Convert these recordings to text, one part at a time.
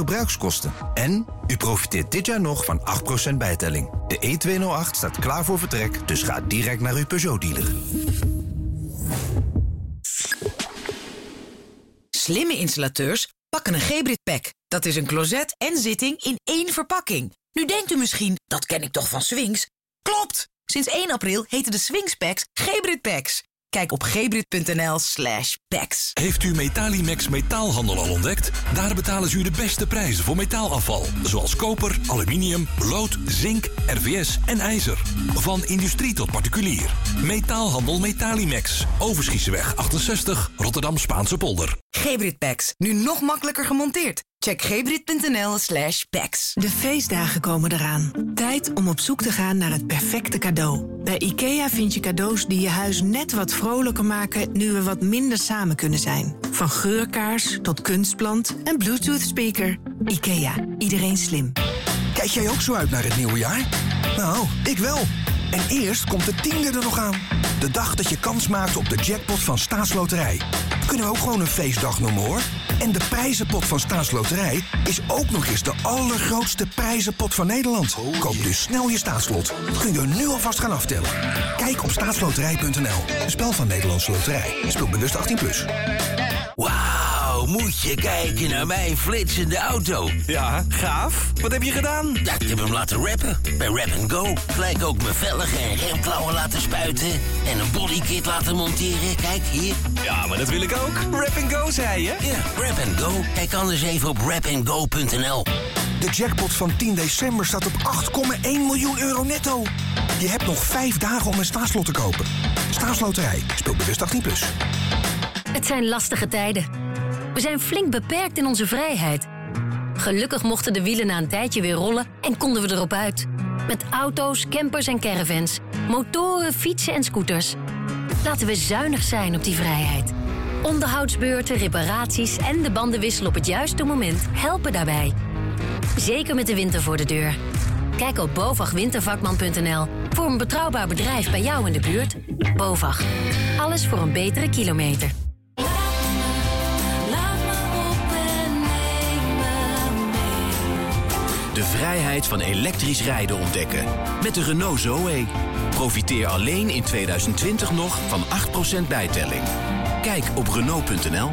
gebruikskosten. En u profiteert dit jaar nog van 8% bijtelling. De E208 staat klaar voor vertrek, dus ga direct naar uw Peugeot-dealer. Slimme installateurs pakken een Gebrit Pack. Dat is een closet en zitting in één verpakking. Nu denkt u misschien, dat ken ik toch van Swings? Klopt! Sinds 1 april heten de Swings Packs Gebrit Packs. Kijk op gebrit.nl slash packs. Heeft u Metalimax metaalhandel al ontdekt? Daar betalen ze u de beste prijzen voor metaalafval. Zoals koper, aluminium, lood, zink, RVS en ijzer. Van industrie tot particulier. Metaalhandel Metalimax. Overschiesenweg 68, Rotterdam Spaanse polder. Gebrit Packs, nu nog makkelijker gemonteerd. Check gebrit.nl slash packs. De feestdagen komen eraan. Tijd om op zoek te gaan naar het perfecte cadeau. Bij IKEA vind je cadeaus die je huis net wat vrolijker maken... nu we wat minder samen kunnen zijn. Van geurkaars tot kunstplant en bluetooth speaker. IKEA, iedereen slim. Kijk jij ook zo uit naar het nieuwe jaar? Nou, ik wel. En eerst komt de tiende er nog aan. De dag dat je kans maakt op de jackpot van Staatsloterij. Kunnen we ook gewoon een feestdag noemen hoor. En de prijzenpot van Staatsloterij is ook nog eens de allergrootste prijzenpot van Nederland. Koop dus snel je staatslot. Kun je nu alvast gaan aftellen. Kijk op staatsloterij.nl. Een spel van Nederlandse Loterij. Speel bewust 18+. Plus. Wauw, moet je kijken naar mijn flitsende auto. Ja, gaaf. Wat heb je gedaan? Ja, ik heb hem laten rappen. Bij Rap Go. Gelijk ook mijn velgen en remklauwen laten spuiten. En een bodykit laten monteren. Kijk, hier. Ja, maar dat wil ik ook. Rap Go, zei je? Ja, Rap Go. Kijk anders even op rapandgo.nl. De jackpot van 10 december staat op 8,1 miljoen euro netto. Je hebt nog vijf dagen om een staatslot te kopen. Staatsloterij. Speel bewust 18+. Plus. Het zijn lastige tijden. We zijn flink beperkt in onze vrijheid. Gelukkig mochten de wielen na een tijdje weer rollen en konden we erop uit. Met auto's, campers en caravans, motoren, fietsen en scooters. Laten we zuinig zijn op die vrijheid. Onderhoudsbeurten, reparaties en de bandenwissel op het juiste moment helpen daarbij. Zeker met de winter voor de deur. Kijk op bovagwintervakman.nl voor een betrouwbaar bedrijf bij jou in de buurt. BOVAG. Alles voor een betere kilometer. De vrijheid van elektrisch rijden ontdekken. Met de Renault Zoe. Profiteer alleen in 2020 nog van 8% bijtelling. Kijk op Renault.nl.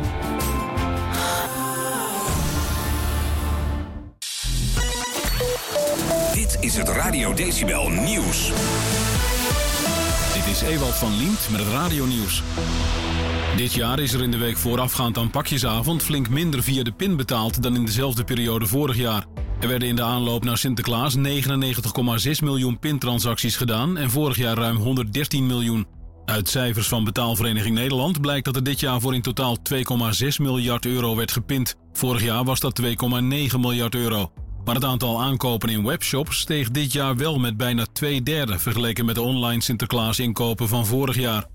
Dit is het Radio Decibel Nieuws. Dit is Ewald van Liemt met het radionieuws. Dit jaar is er in de week voorafgaand aan pakjesavond flink minder via de PIN betaald dan in dezelfde periode vorig jaar. Er werden in de aanloop naar Sinterklaas 99,6 miljoen pintransacties gedaan en vorig jaar ruim 113 miljoen. Uit cijfers van Betaalvereniging Nederland blijkt dat er dit jaar voor in totaal 2,6 miljard euro werd gepind. Vorig jaar was dat 2,9 miljard euro. Maar het aantal aankopen in webshops steeg dit jaar wel met bijna twee derde vergeleken met de online Sinterklaas inkopen van vorig jaar.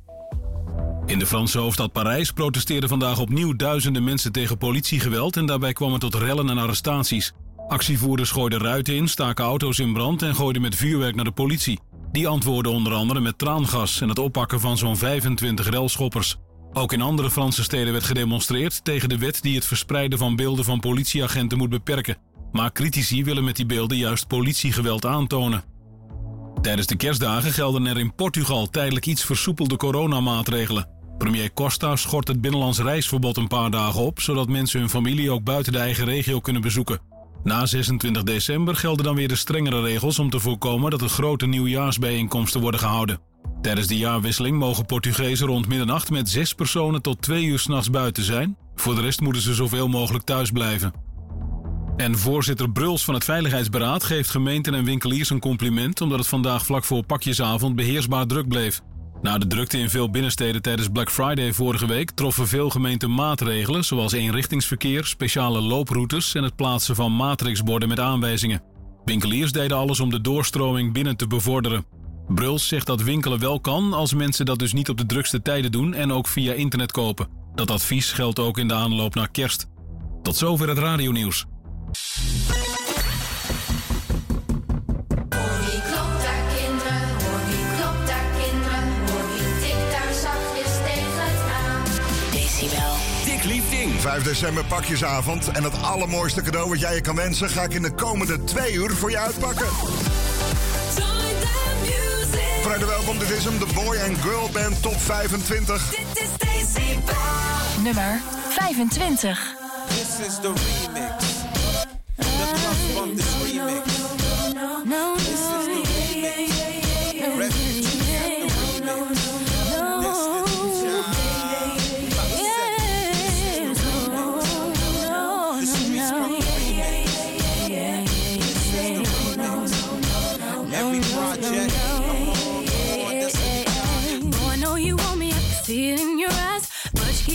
In de Franse hoofdstad Parijs protesteerden vandaag opnieuw duizenden mensen tegen politiegeweld en daarbij kwam het tot rellen en arrestaties. Actievoerders gooiden ruiten in, staken auto's in brand en gooiden met vuurwerk naar de politie. Die antwoordde onder andere met traangas en het oppakken van zo'n 25 relschoppers. Ook in andere Franse steden werd gedemonstreerd tegen de wet die het verspreiden van beelden van politieagenten moet beperken. Maar critici willen met die beelden juist politiegeweld aantonen. Tijdens de kerstdagen gelden er in Portugal tijdelijk iets versoepelde coronamaatregelen. Premier Costa schort het binnenlands reisverbod een paar dagen op, zodat mensen hun familie ook buiten de eigen regio kunnen bezoeken. Na 26 december gelden dan weer de strengere regels om te voorkomen dat er grote nieuwjaarsbijeenkomsten worden gehouden. Tijdens de jaarwisseling mogen Portugezen rond middernacht met zes personen tot twee uur s'nachts buiten zijn. Voor de rest moeten ze zoveel mogelijk thuis blijven. En voorzitter Bruls van het Veiligheidsberaad geeft gemeenten en winkeliers een compliment omdat het vandaag vlak voor pakjesavond beheersbaar druk bleef. Na de drukte in veel binnensteden tijdens Black Friday vorige week troffen veel gemeenten maatregelen zoals eenrichtingsverkeer, speciale looproutes en het plaatsen van matrixborden met aanwijzingen. Winkeliers deden alles om de doorstroming binnen te bevorderen. Bruls zegt dat winkelen wel kan als mensen dat dus niet op de drukste tijden doen en ook via internet kopen. Dat advies geldt ook in de aanloop naar kerst. Tot zover het radionieuws. 5 december pakjesavond. En het allermooiste cadeau wat jij je kan wensen... ga ik in de komende twee uur voor je uitpakken. Harte welkom, dit is hem, de Boy and Girl Band Top 25. Dit is Daisy Nummer 25. This is the remix. The club from this remix. This is the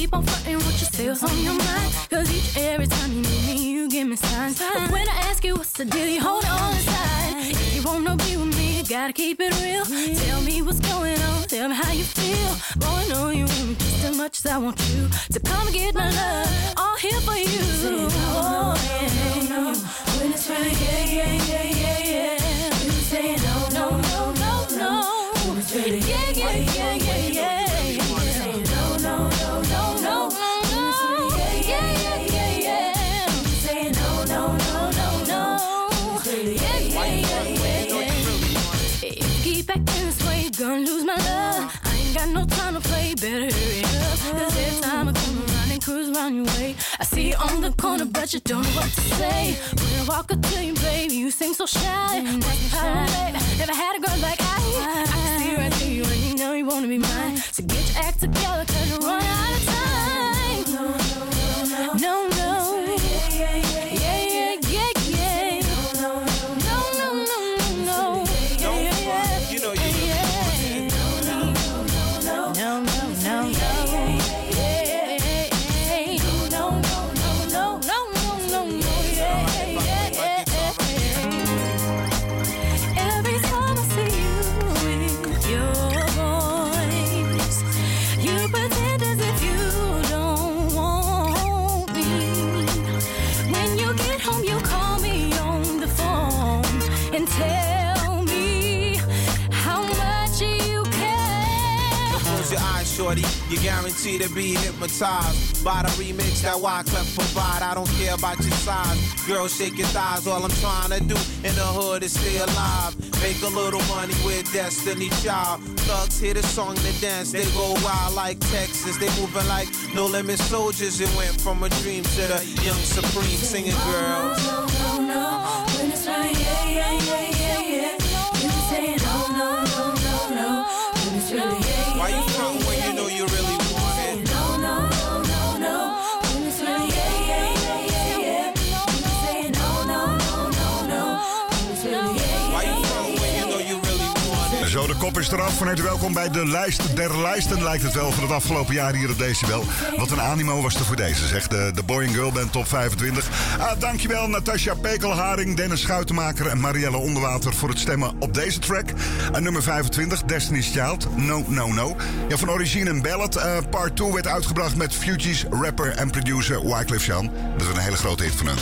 keep on flirting with yourself on your mind. Cause each and every time you meet me, you give me signs. But when I ask you what's the deal, you hold on inside. If you wanna be with me, you gotta keep it real. Tell me what's going on, tell me how you feel. Boy, I know you want me just as much as I want you. So come and get my love, all here for you. Oh, yeah. When it's right, yeah, yeah, yeah, yeah, yeah. You say no, no, no, no, no. When it's right, yeah, yeah, yeah, got no time to play, better hurry up. Cause every time I come around and cruise around your way, I see you on the corner, but you don't know what to say. When I walk up to you, baby, you seem so shy. Never had a girl like I. I can see right through you, and you know you wanna be mine. So get your act together, cause you're running out of time. No, no. Yeah, shorty. You're guaranteed to be hypnotized by the remix that Wyclef provide. I don't care about your size. Girl, shake your thighs. All I'm trying to do in the hood is stay alive. Make a little money with Destiny Child. Thugs hear the song and dance. They go wild like Texas. They moving like no limit soldiers. It went from a dream to the young supreme singing girls. No, no, no, when it's right, yeah, yeah, yeah, Van harte welkom bij de lijst der lijsten, lijkt het wel, van het afgelopen jaar hier op Decibel. Wat een animo was er voor deze, zegt de, Boy and Girl Band Top 25. Ah, dankjewel Natasja Pekelharing, Dennis Schuitenmaker en Marielle Onderwater voor het stemmen op deze track. En nummer 25, Destiny's Child, No No No. Ja, van origine een ballad. eh, part 2 werd uitgebracht met Fugees, rapper en producer Wyclef Jean. Dat is een hele grote hit van hun.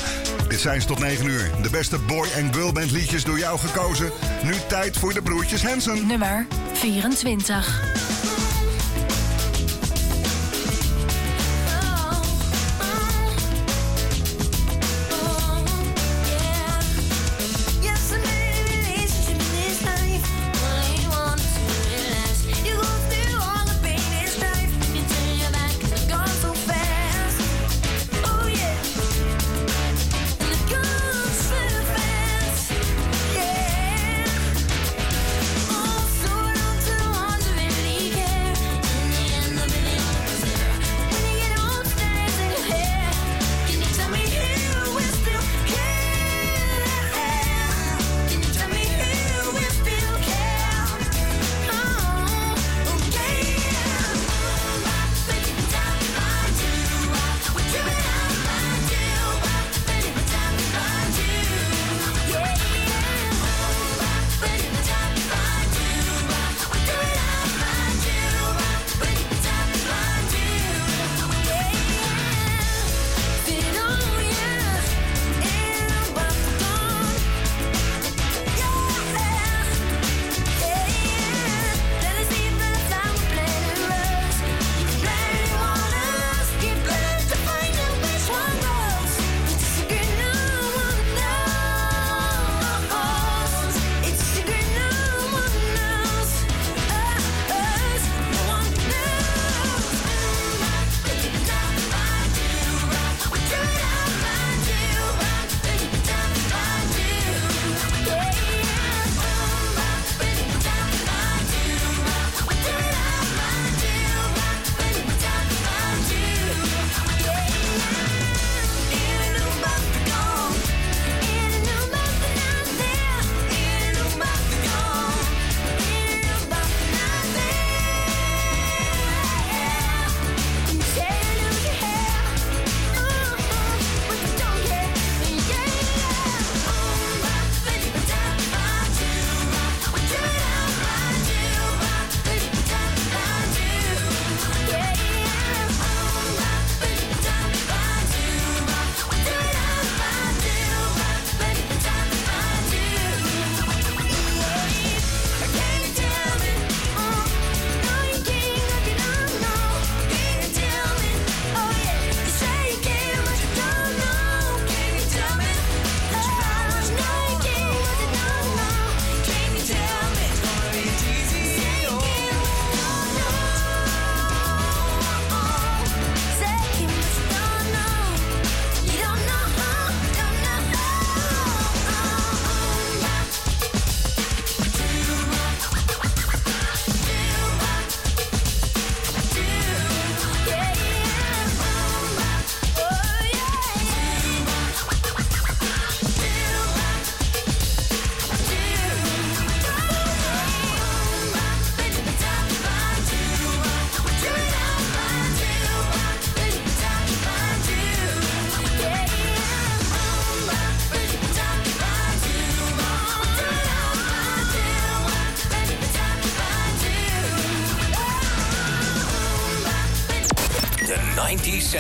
Dit zijn ze tot 9 uur. De beste Boy and Girl Band liedjes door jou gekozen. Nu tijd voor de broertjes Hansen. Nummer 24.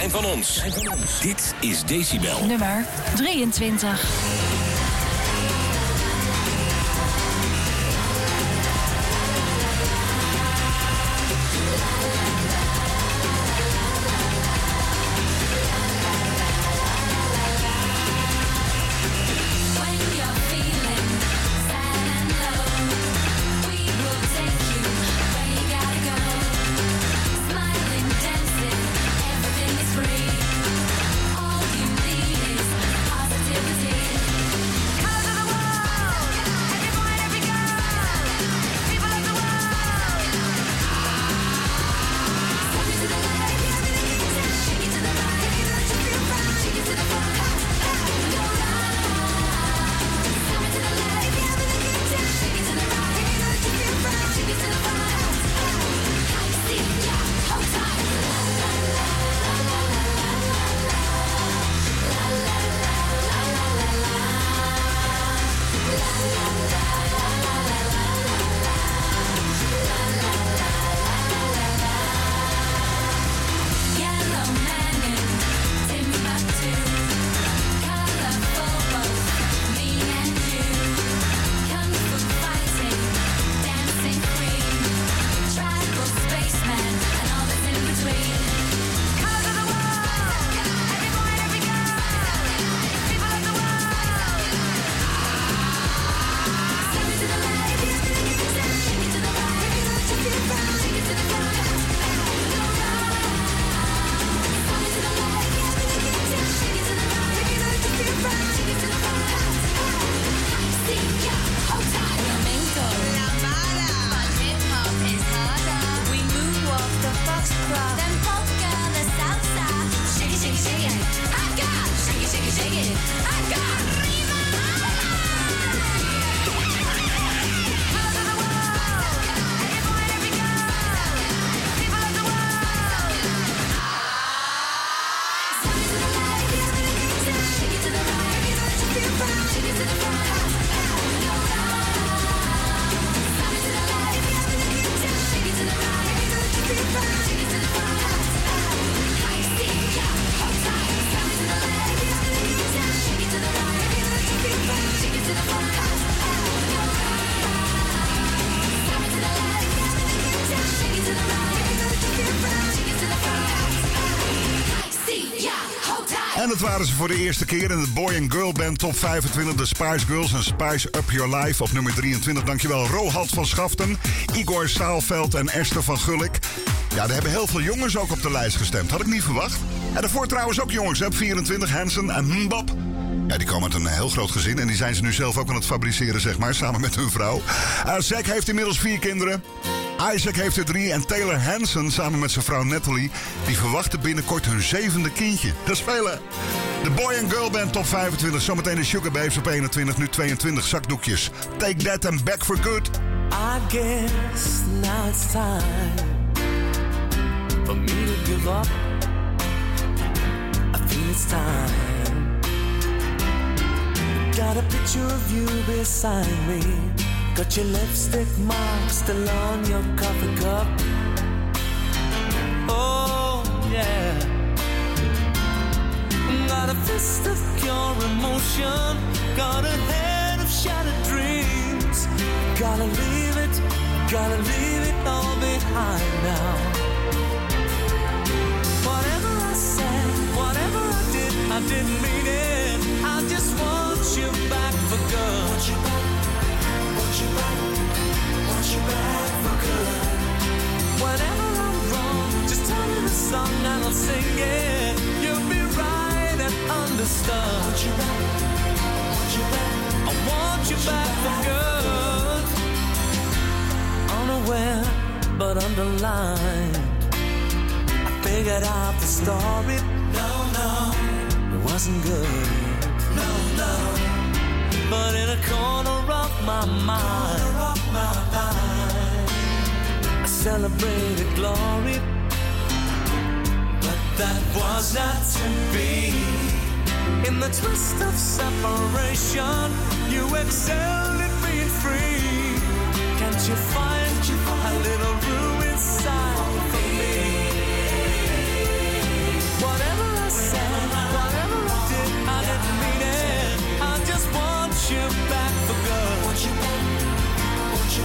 Van ons. Dit is Decibel. Nummer 23. Waren ze voor de eerste keer in het Boy and Girl Band Top 25. De Spice Girls en Spice Up Your Life op nummer 23. Dankjewel Rohald van Schaften, Igor Saalveld en Esther van Gulik. Ja, er hebben heel veel jongens ook op de lijst gestemd. Had ik niet verwacht. En daarvoor trouwens ook jongens, op 24, Hansen en Mbop. Ja, die komen uit een heel groot gezin en die zijn ze nu zelf ook aan het fabriceren, zeg maar, samen met hun vrouw. Uh, heeft inmiddels vier kinderen. Isaac heeft er drie en Taylor Hansen samen met zijn vrouw Natalie... die verwachten binnenkort hun zevende kindje. Dat spelen. De Boy and Girl Band top 25. Zometeen de Sugar Babes op 21, nu 22 zakdoekjes. Take that and back for good. I guess now it's time for me to give up. I feel it's time. Got a picture of you beside me. Got your lipstick mark still on your coffee cup. Oh, yeah. Got a fist of pure emotion. Got a head of shattered dreams. Gotta leave it, gotta leave it all behind now. Whatever I said, whatever I did, I didn't mean it. I just want you back for good. Wasn't good. No, no. But in a corner of my mind, I celebrated glory. But that was not to be. In the twist of separation, you excelled at being free. Can't you find a little room inside for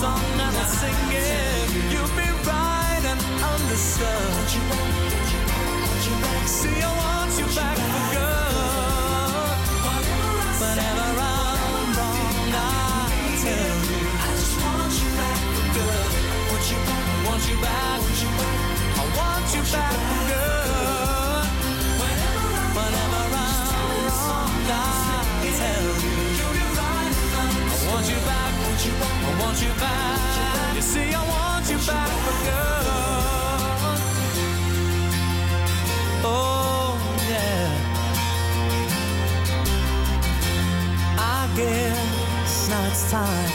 song and I'll sing it. You'll be right and understood. See, I want you back for good. Whatever I'm wrong, I'll tell you. I just want you back for good. Back, want you back. I want you back for good. I want you back. You see, I want you back for good. Oh yeah. I guess now it's time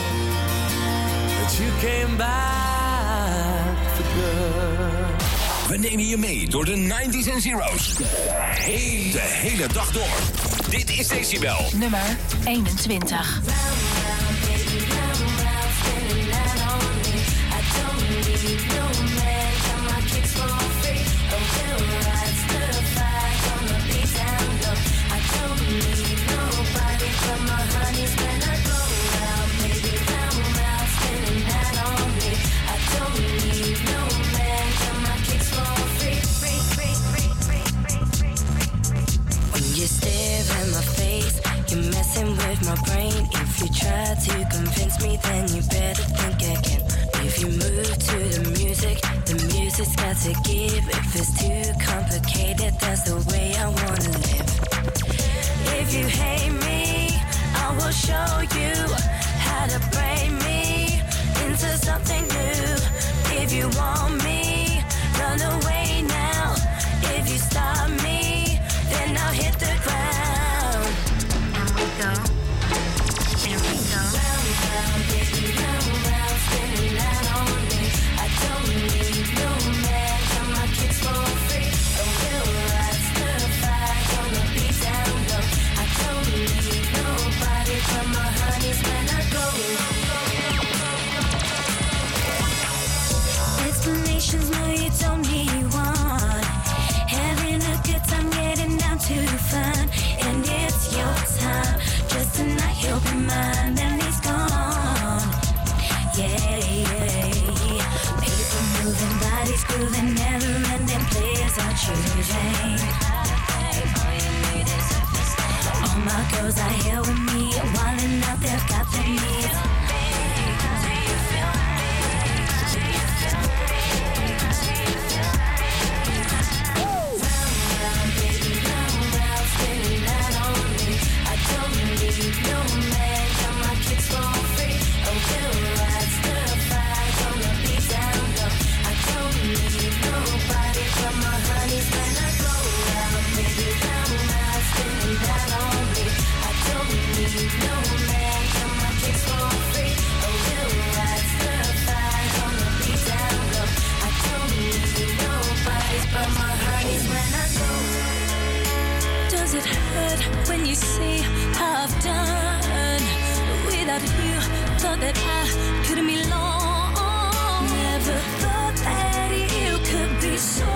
that you came back for good. We nemen je mee door de 90s en zeros. Hey, de hele dag door. Dit is Decibel. Nummer 21. My brain. If you try to convince me, then you better think again. If you move to the music, the music's got to give. If it's too complicated, that's the way I wanna live. If you hate me, I will show you how to break me into something new. If you want me, run away now. If you stop me, then I'll hit the ground. And we go. Yeah. Cause I hear when hurt when you see how I've done without you? Thought that I couldn't be long. Never thought that you could be so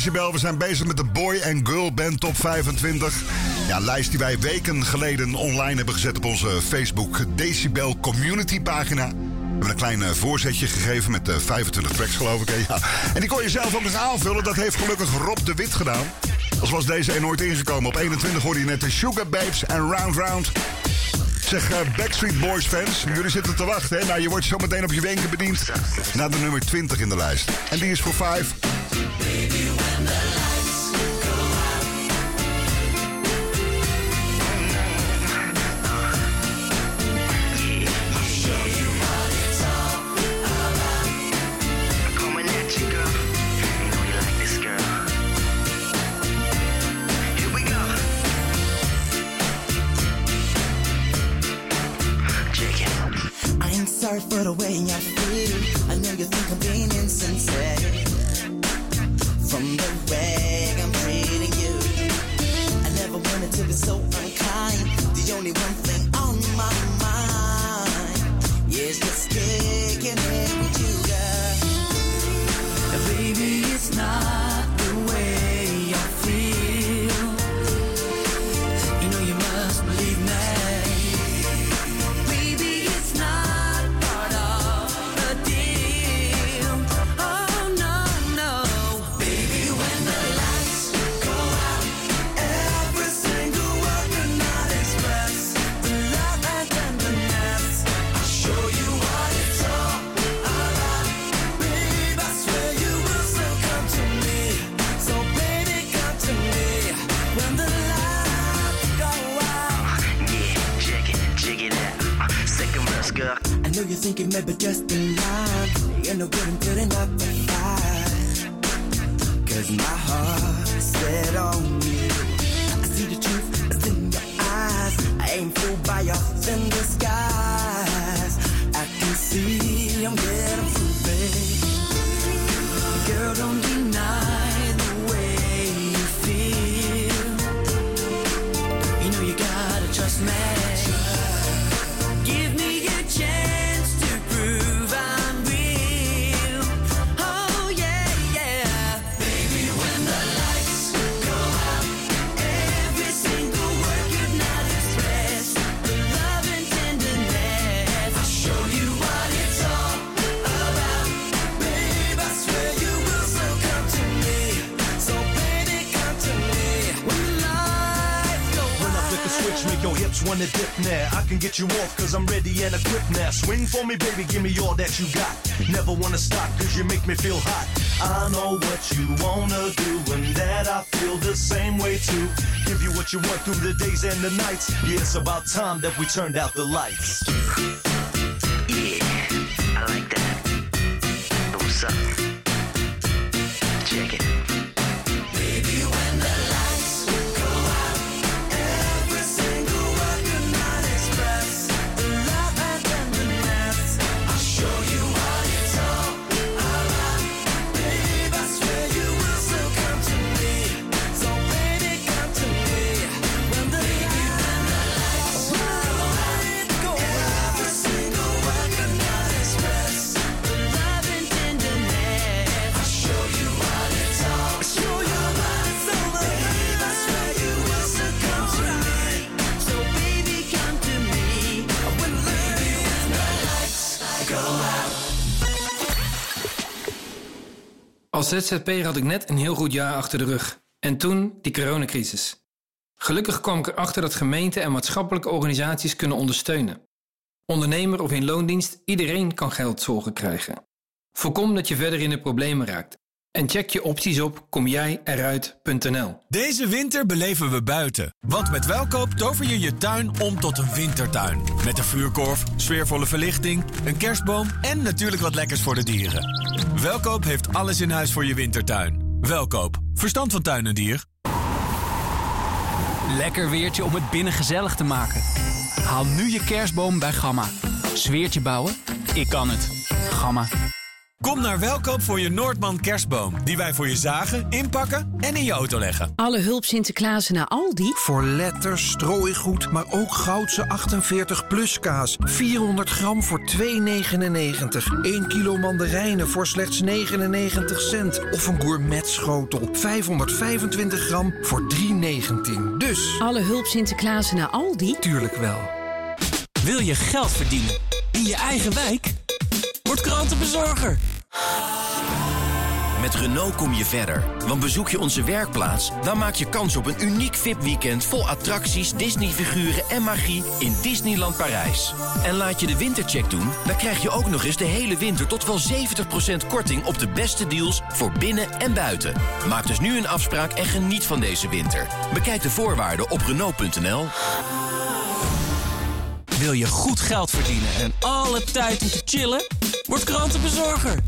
Decibel. We zijn bezig met de Boy and Girl Band Top 25. Ja, lijst die wij weken geleden online hebben gezet op onze Facebook Decibel Community pagina. We hebben een klein eh, voorzetje gegeven met eh, 25 tracks, geloof ik. Ja. En die kon je zelf ook nog aanvullen. Dat heeft gelukkig Rob de Wit gedaan. Als was deze er nooit ingekomen. Op 21 hoorde je net de Sugar Babes en Round Round. Zeg, eh, Backstreet Boys fans, jullie zitten te wachten. Hè? Nou, je wordt zo meteen op je wenken bediend naar de nummer 20 in de lijst. En die is voor 5. Cause I'm ready and equipped now. Swing for me, baby, give me all that you got. Never wanna stop cause you make me feel hot. I know what you wanna do and that I feel the same way too. Give you what you want through the days and the nights. Yeah, it's about time that we turned out the lights. Yeah, I like that. What's up? Check it. Als ZZP'er had ik net een heel goed jaar achter de rug. En toen die coronacrisis. Gelukkig kwam ik erachter dat gemeenten en maatschappelijke organisaties kunnen ondersteunen. Ondernemer of in loondienst, iedereen kan geldzorgen krijgen. Voorkom dat je verder in de problemen raakt. En check je opties op komjijeruit.nl. Deze winter beleven we buiten. Want met Welkoop tover je je tuin om tot een wintertuin. Met een vuurkorf, sfeervolle verlichting, een kerstboom en natuurlijk wat lekkers voor de dieren. Welkoop heeft alles in huis voor je wintertuin. Welkoop, verstand van tuin en dier. Lekker weertje om het binnen gezellig te maken. Haal nu je kerstboom bij Gamma. Sfeertje bouwen? Ik kan het. Gamma. Kom naar Welkoop voor je Noordman kerstboom. Die wij voor je zagen, inpakken en in je auto leggen. Alle hulp Sinterklaasen naar Aldi? Voor letters, strooigoed, maar ook goudse 48 plus kaas. 400 gram voor 2,99. 1 kilo mandarijnen voor slechts 99 cent. Of een gourmetschotel. 525 gram voor 3,19. Dus... Alle hulp Sinterklaasen naar Aldi? Tuurlijk wel. Wil je geld verdienen in je eigen wijk? Word krantenbezorger. Met Renault kom je verder. Want bezoek je onze werkplaats, dan maak je kans op een uniek VIP-weekend vol attracties, Disney-figuren en magie in Disneyland Parijs. En laat je de wintercheck doen, dan krijg je ook nog eens de hele winter tot wel 70% korting op de beste deals voor binnen en buiten. Maak dus nu een afspraak en geniet van deze winter. Bekijk de voorwaarden op Renault.nl. Wil je goed geld verdienen en alle tijd om te chillen? Word krantenbezorger.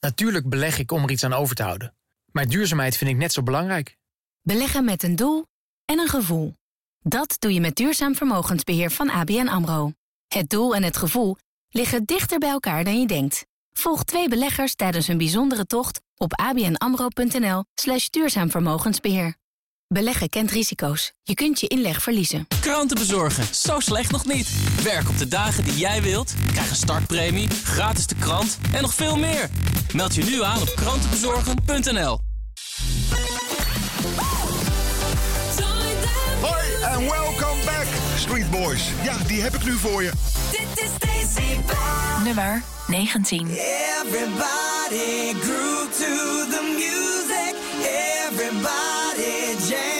Natuurlijk beleg ik om er iets aan over te houden. Maar duurzaamheid vind ik net zo belangrijk. Beleggen met een doel en een gevoel. Dat doe je met duurzaam vermogensbeheer van ABN AMRO. Het doel en het gevoel liggen dichter bij elkaar dan je denkt. Volg twee beleggers tijdens hun bijzondere tocht op abnamro.nl slash duurzaam vermogensbeheer. Beleggen kent risico's. Je kunt je inleg verliezen. Kranten bezorgen, zo slecht nog niet. Werk op de dagen die jij wilt, krijg een startpremie, gratis de krant en nog veel meer. Meld je nu aan op krantenbezorgen.nl. Hoi en welcome back, Street Boys. Ja, die heb ik nu voor je. Dit is Daisy Nummer 19. Everybody grew to the music. Everybody jam.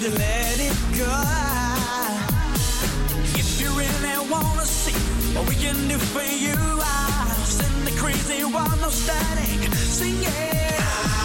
To let it go. If you really wanna see what we can do for you, I'll send the crazy one no static, sing it.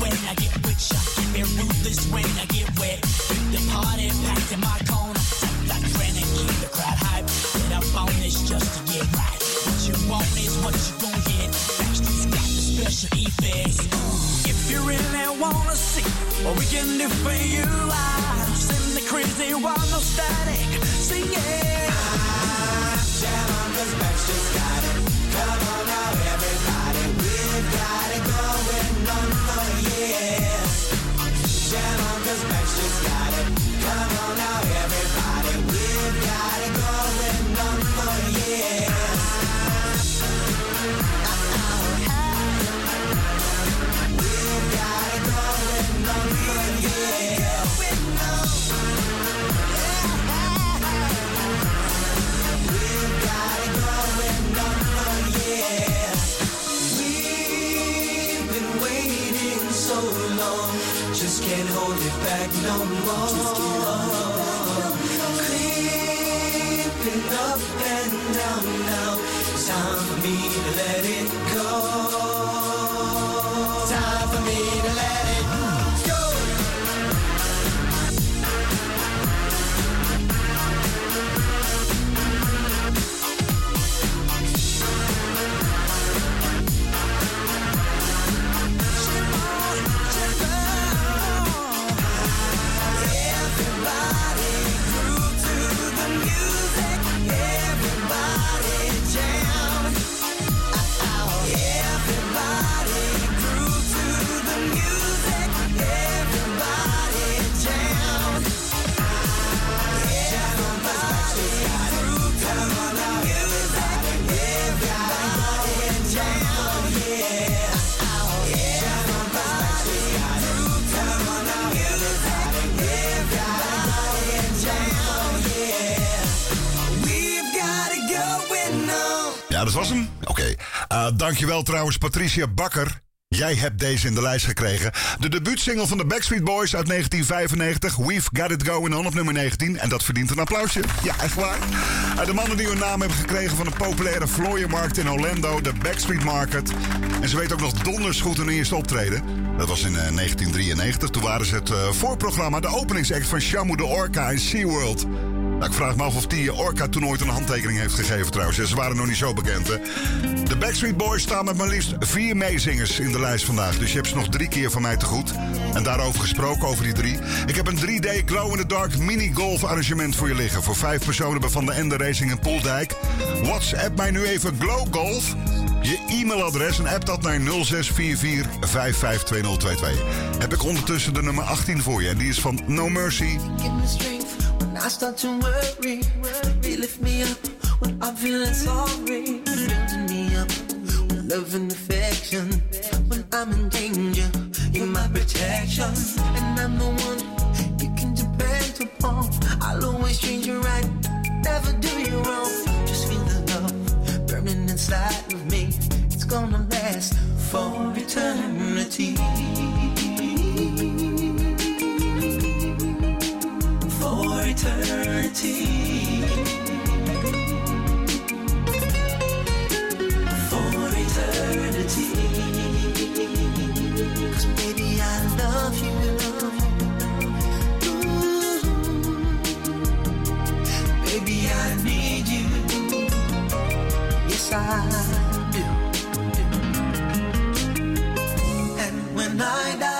When I get with ya. Be ruthless when I get wet. The party packed in my corner. Like granite, keep the crowd hype. Get up on this just to get right. What you want is what you gon' get. Backstreet's got the special effects. If you really wanna see what we can do for you, I'll send the crazy one no static. Sing it. Just got it. Come on now, everybody. We've got it going Come on, 'cause Beck's just got it. Come on now, everybody. We've got it going on for years. So just can't hold it back no more. Creeping up and down now, it's time for me to let it go. Was hem. Oké. Eh, dankjewel trouwens, Patricia Bakker. Jij hebt deze in de lijst gekregen. De debuutsingle van de Backstreet Boys uit 1995. We've Got It Going On op nummer 19. En dat verdient een applausje. Ja, echt waar. Eh, de mannen die hun naam hebben gekregen van een populaire vlooienmarkt in Orlando. De Backstreet Market. En ze weten ook nog donders goed hun eerste optreden. Dat was in eh, 1993. Toen waren ze het eh, voorprogramma, de openingsact van Shamu de Orca in SeaWorld. Nou, ik vraag me af of die Orca toen ooit een handtekening heeft gegeven trouwens. Ze waren nog niet zo bekend, hè. De Backstreet Boys staan met maar liefst vier meezingers in de lijst vandaag. Dus je hebt ze nog drie keer van mij te goed. En daarover gesproken, over die drie. Ik heb een 3D glow-in-the-dark mini-golf arrangement voor je liggen. Voor vijf personen bij Van de Ende Racing in Poeldijk. WhatsApp mij nu even Glow Golf. Je e-mailadres en app dat naar 0644 552022. Heb ik ondertussen de nummer 18 voor je. En die is van No Mercy. I start to worry. You lift me up when I'm feeling sorry. Building me up with love and affection. When I'm in danger, you're my protection. And I'm the one you can depend upon. I'll always treat you right, never do you wrong. Just feel the love burning inside of me. It's gonna last for eternity. I do. And when I die,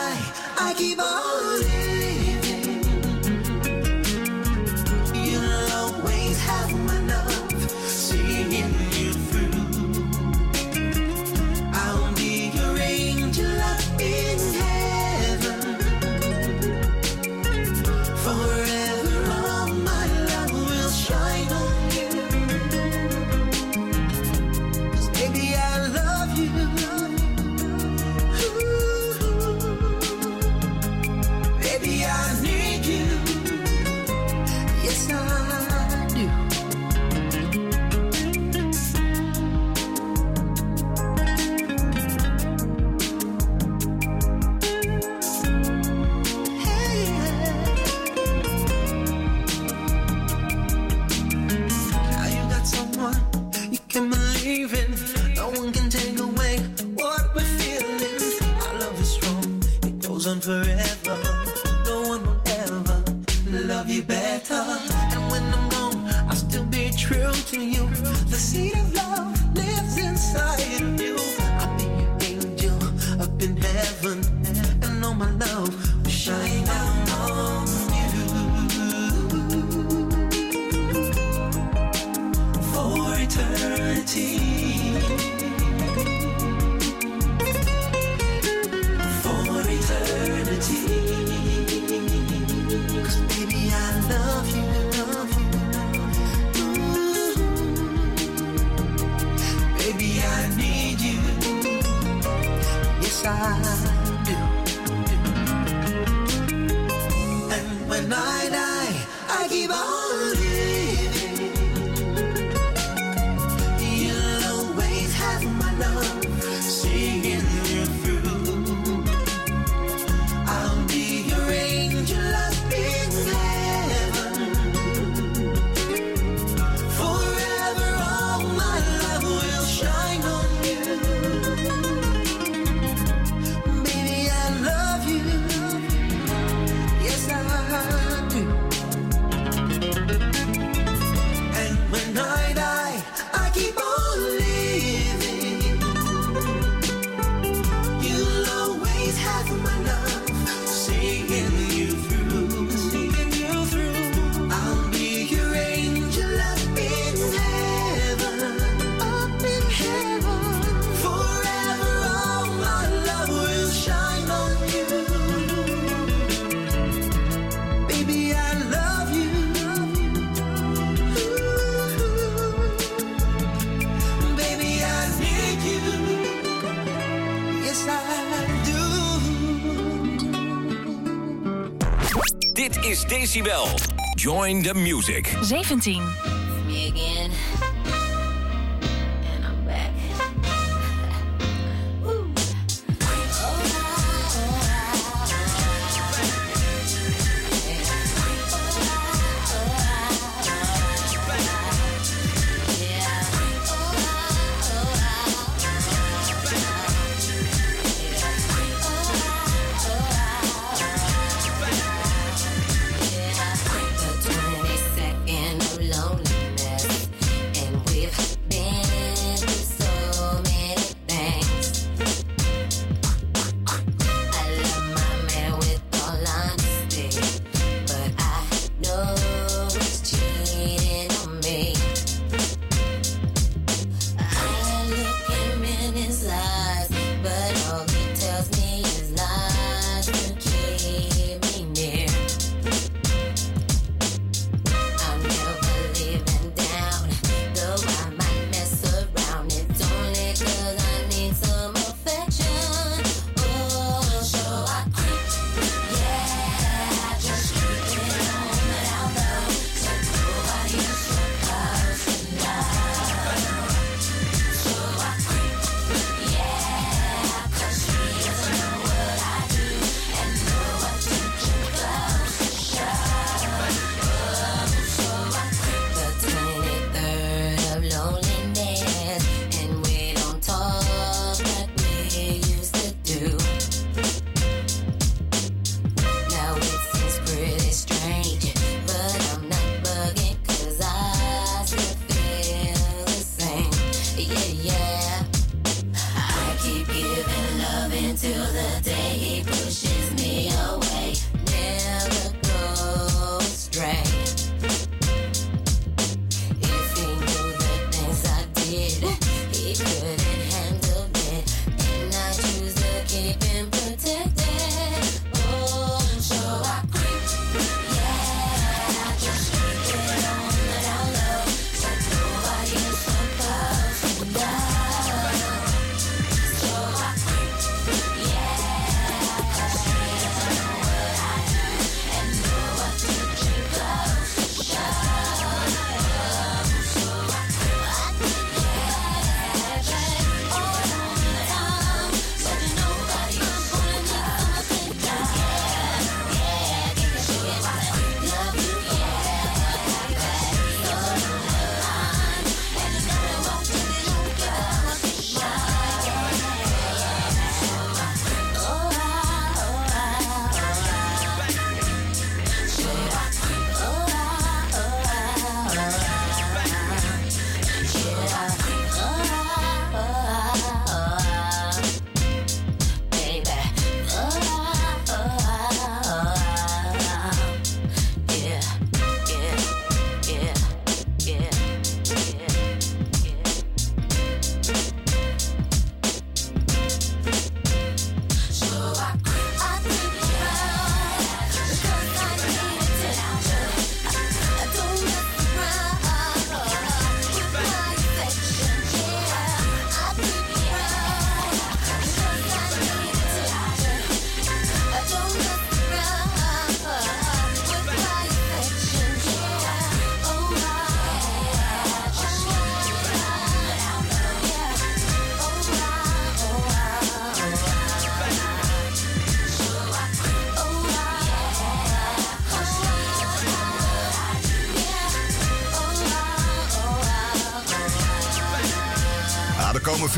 Decibel. Join the music. 17.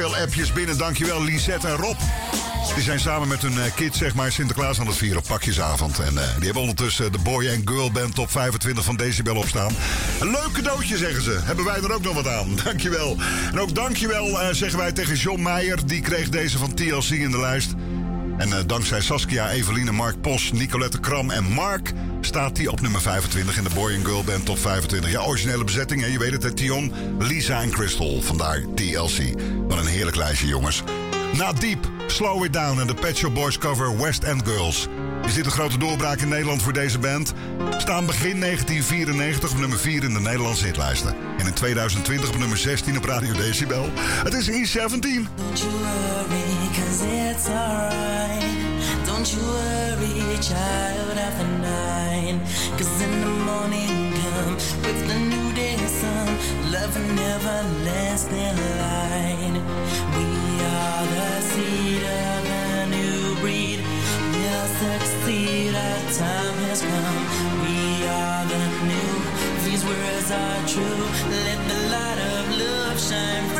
Veel appjes binnen. Dankjewel Lisette en Rob. Die zijn samen met hun eh, kids zeg maar Sinterklaas aan het vieren op pakjesavond. En eh, die hebben ondertussen de Boy and Girl Band top 25 van Decibel opstaan. Een leuk cadeautje zeggen ze. Hebben wij er ook nog wat aan. Dankjewel. En ook dankjewel eh, zeggen wij tegen John Meijer. Die kreeg deze van TLC in de lijst. En dankzij Saskia, Eveline, Mark Pos, Nicolette Kram en Mark... staat hij op nummer 25 in de Boy and Girl Band top 25. Ja, originele bezetting, hè? je weet het, hè, Tion, Lisa en Crystal. Vandaar TLC. Wat een heerlijk lijstje, jongens. Na Deep, Slow It Down en de Pet Shop Boys cover West End Girls. Is dit een grote doorbraak in Nederland voor deze band? Staan begin 1994 op nummer 4 in de Nederlandse hitlijsten. En in 2020 op nummer 16 op Radio Decibel. Het is E17. Don't you worry, cause it's alright. Don't you worry, child nine. Cause in the morning come with the new day sun. Love never lasts in line. We are the seed of a new breed. We'll succeed, our time has come. We are the new, these words are true. Let the light of love shine through.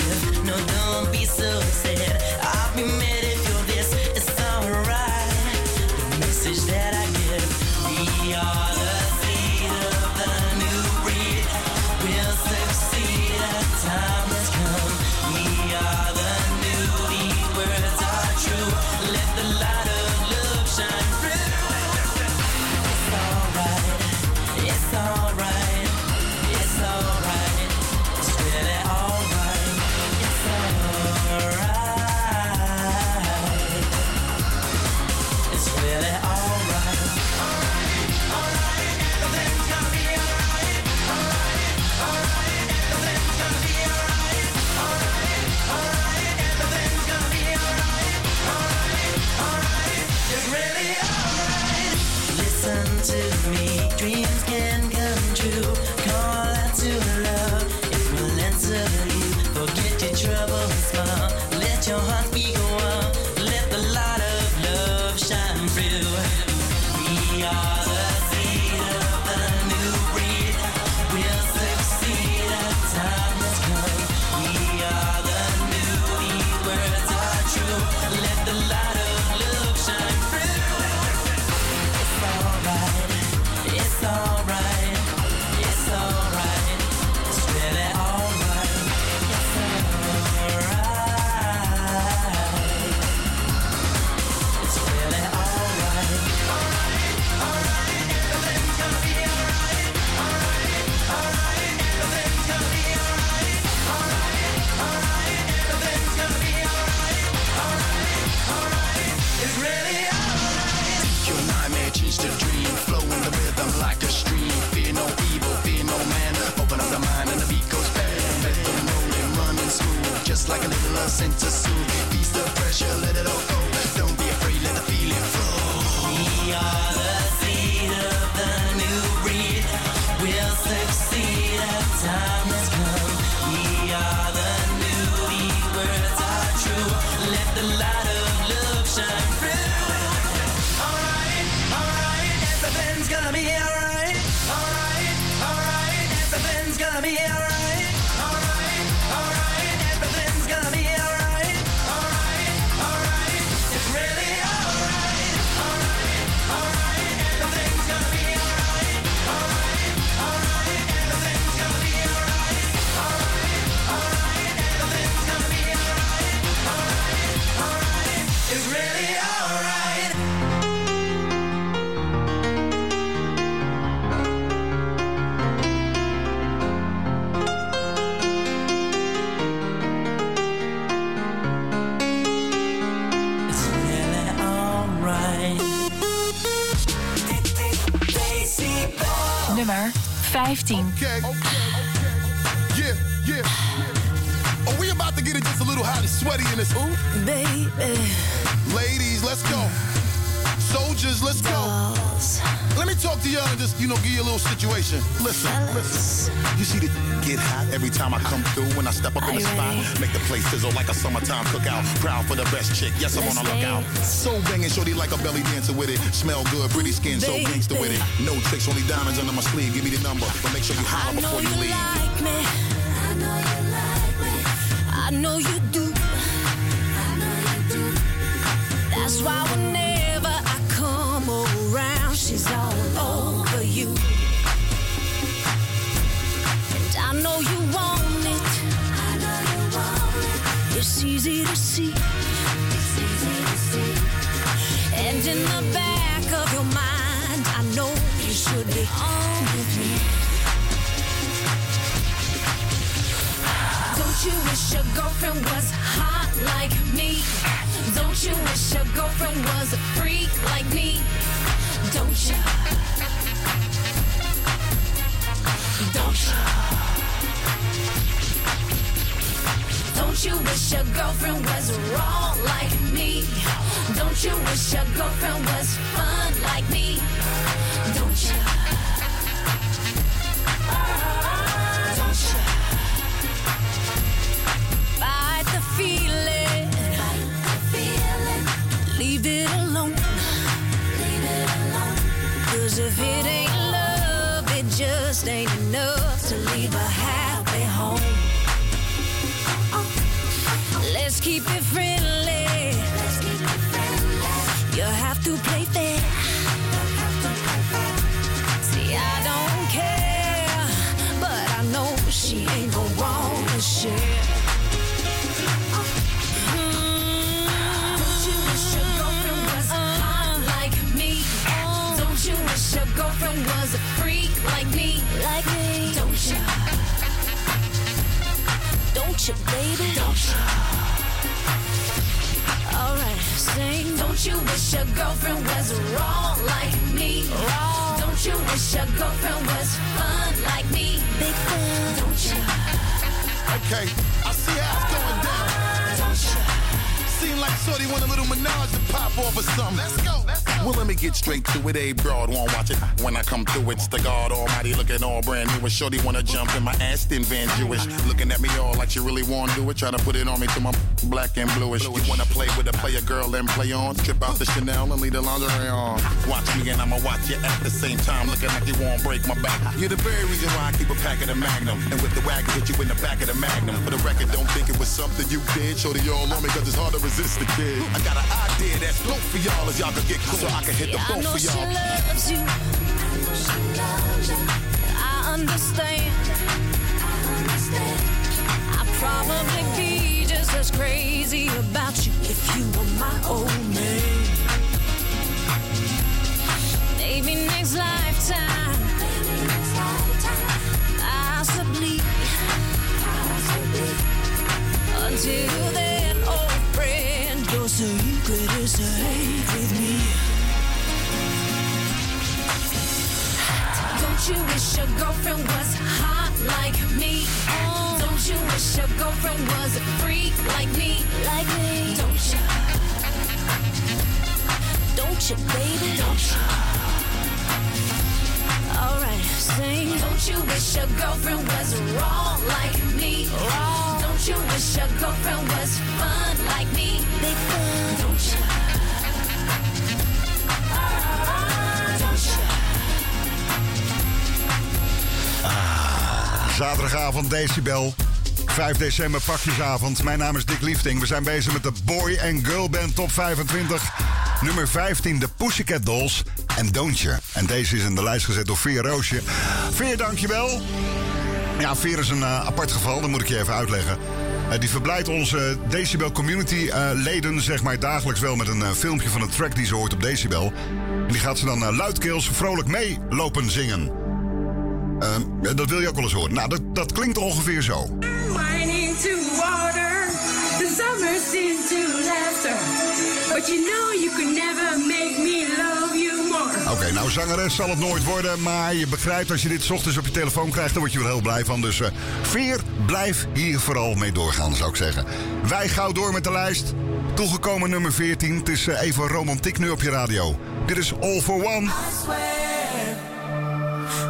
center 15. Okay. Yeah, yeah. Are we about to get it just a little hot and sweaty in this? Ooh, baby. Ladies, let's go. Soldiers, let's go. Talk to y'all and just, you know, give you a little situation. Listen, listen. You see the get hot every time I come through when I step up in the spot. Make the place sizzle like a summertime cookout. Proud for the best chick. Yes, I'm on the lookout. So banging, shorty like a belly dancer with it. Smell good, pretty skin, so gangster with it. No tricks, only diamonds under my sleeve. Give me the number, but make sure you holler before you leave. like me. I know you like me. I know you do. I know you do. That's why It's easy to see. It's easy to see. And in the back of your mind, I know you should be on with me. Don't you wish your girlfriend was hot like me? Don't you wish your girlfriend was a freak like me? Don't you? Don't you? Don't you wish your girlfriend was wrong like me? Don't you wish your girlfriend was fun like me? Don't you? Don't you? Fight the feeling. Leave it alone. Cause if it ain't love, it just ain't enough to leave a Let's keep it friendly. You have to play fair. See, I don't care, but I know she ain't gon' want to share. Your girlfriend was a freak like me? Like me? Don't you? Don't you, baby? Don't you? Alright, sing. Don't you wish your girlfriend was wrong like me? Wrong. Don't you wish your girlfriend was fun like me? Big fan. Don't you? Okay, I see how it's going down. Don't you? Seem like Shorty want a little menage to pop off or something. Let's go, let's go. Well, let me get straight to it. A broad won't watch it. When I come through, it's the God Almighty looking all brand new. And Shorty wanna jump in my Aston Van Jewish. Looking at me all like she really wanna do it. Trying to put it on me till my black and bluish. You wanna play with a player girl and play on. Strip out the Chanel and leave the lingerie on. Watch me and I'ma watch you at the same time. Looking like you won't break my back. You're the very reason why I keep a pack of the Magnum. And with the wagon, hit you in the back of the Magnum. For the record, don't think it was something you did. Shorty all on me cause it's hard to resist the kid. I got an idea that's dope for y'all as y'all can get cool. So I can hit the I know for she y'all. loves you. I understand. I'd probably be just crazy about you if you were my old man. Maybe next lifetime. Possibly. Until then, old friend, your secret is safe with me. Don't you wish your girlfriend was hot like me? Don't you wish your girlfriend was a freak like me? Like me? Don't you? Don't you, baby? Don't you? Alright, sing. Don't you wish your girlfriend was wrong like me? Wrong. Don't you wish your girlfriend was fun like me? Big fun. Don't you? Don't you? Ah, zaterdagavond Decibel. 5 december pakjesavond. Mijn naam is Dick Liefding. We zijn bezig met de Boy and Girl Band Top 25. Nummer 15, de Pussycat Dolls en You. En deze is in de lijst gezet door Veer Roosje. Veer, dankjewel. Ja, Veer is een eh, apart geval, dat moet ik je even uitleggen. Eh, die verblijdt onze Decibel Community eh, leden zeg maar dagelijks wel met een filmpje van een track die ze hoort op Decibel. En die gaat ze dan luidkeels vrolijk mee lopen zingen. Eh, dat wil je ook wel eens horen. Nou, dat, dat klinkt ongeveer zo. Into water, the summer's into laughter. But you know you could never make me love you more. Oké, nou zangeres zal het nooit worden, maar je begrijpt als je dit ochtends op je telefoon krijgt, dan word je er heel blij van. Dus eh, Veer, blijf hier vooral mee doorgaan, zou ik zeggen. Wij gauw door met de lijst. Toegekomen nummer 14. Het is eh, even romantiek nu op je radio. Dit is All for One.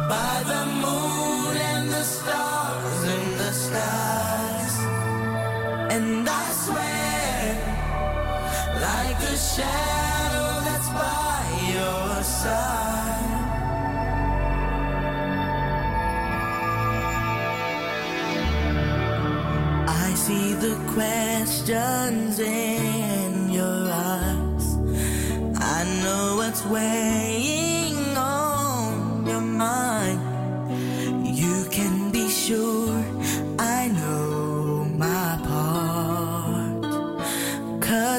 By the moon and the stars And I swear, like a shadow that's by your side. I see the questions in your eyes. I know what's weighing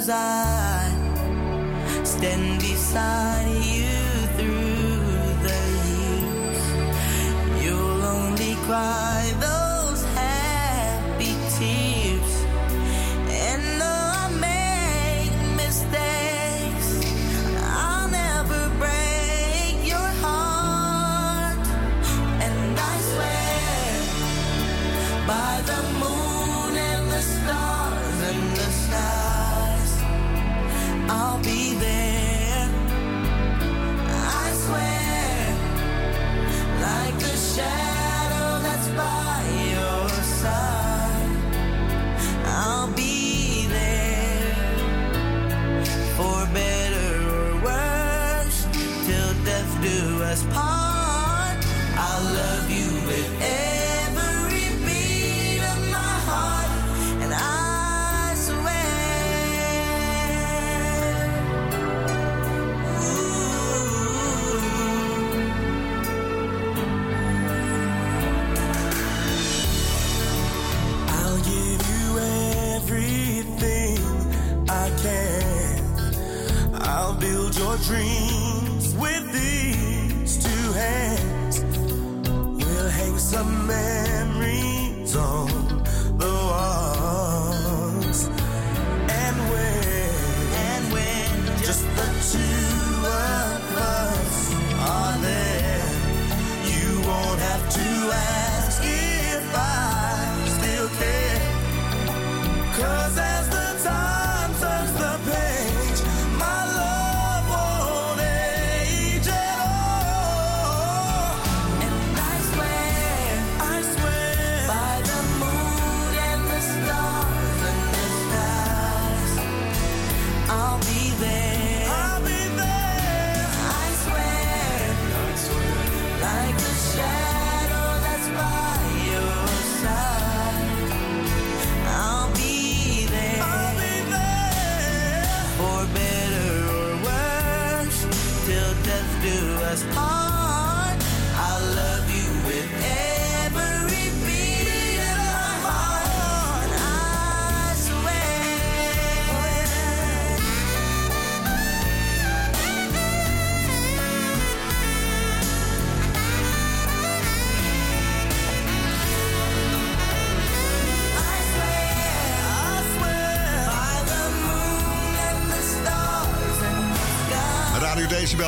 I stand beside your dreams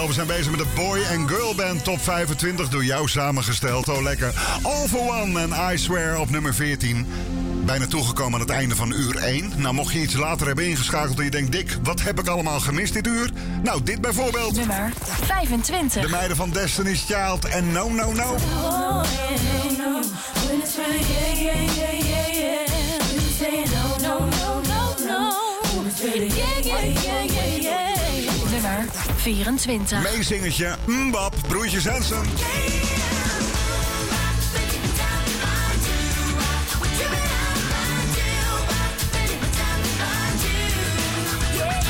We zijn bezig met de Boy and Girl Band Top 25. Door jou samengesteld. Oh, lekker. All for One en I Swear op nummer 14. bijna toegekomen aan het einde van uur 1. Nou, mocht je iets later hebben ingeschakeld en je denkt... Dick, wat heb ik allemaal gemist dit uur? Nou, dit bijvoorbeeld. Nummer 25. De meiden van Destiny's Child en No No No. Oh, 24. Meezingertje Mbap, broertjes Hansen.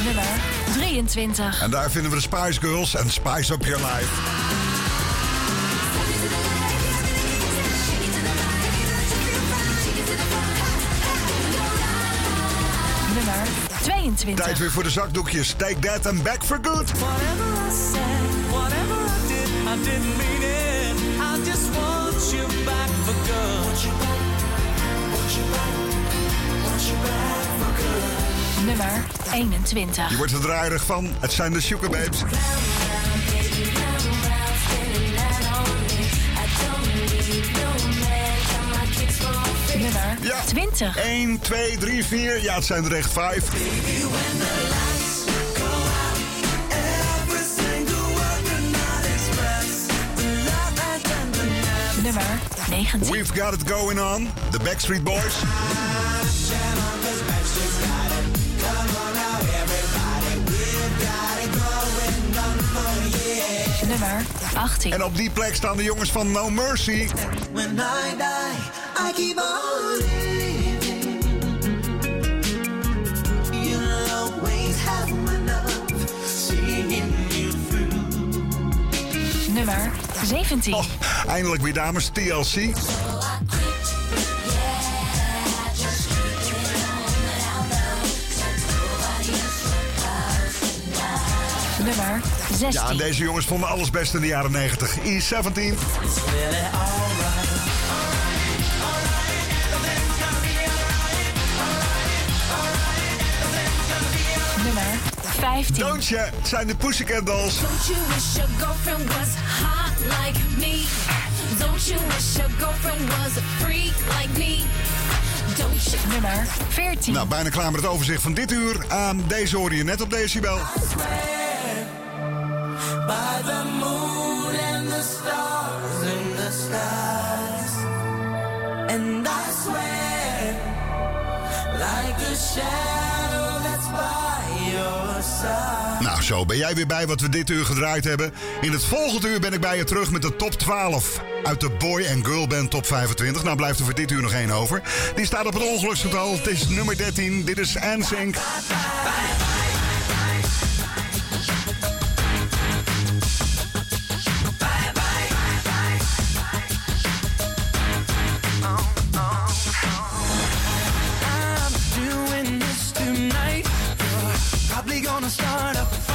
Nummer 23. En daar vinden we de Spice Girls en Spice Up Your Life. 22. Tijd weer voor de zakdoekjes. Take that and back for good. Whatever I said, whatever I did, I didn't mean it. I just want you back for good. Want you back, want you back, want you back for good. Nummer 21. Je wordt er draaierig van. Het zijn de Sugar Babes. Ja. 20. 1, 2, 3, 4. Ja, het zijn er echt 5. Nummer 19. We've got it going on. The Backstreet Boys. Nummer 18. En op die plek staan de jongens van No Mercy. When I die, I keep on 17. Oh, eindelijk weer dames, TLC. Nummer 16. Ja, en deze jongens vonden alles best in de jaren 90. E17. Nummer 15. Don't het zijn de Pussycat Dolls. Don't you wish your girlfriend was hot like me? Don't you wish your girlfriend was a freak like me? Don't you? Nummer 14. Nou, bijna klaar met het overzicht van dit uur. Aan deze hoorde je net op Decibel. By the moon and the stars in the skies. And I swear, like a shadow that's by your side. Zo ben jij weer bij wat we dit uur gedraaid hebben. In het volgende uur ben ik bij je terug met de top 12 uit de Boy and Girl Band top 25. Nou blijft er voor dit uur nog één over. Die staat op het ongeluksgetal. Het is nummer 13. Dit is gonna start.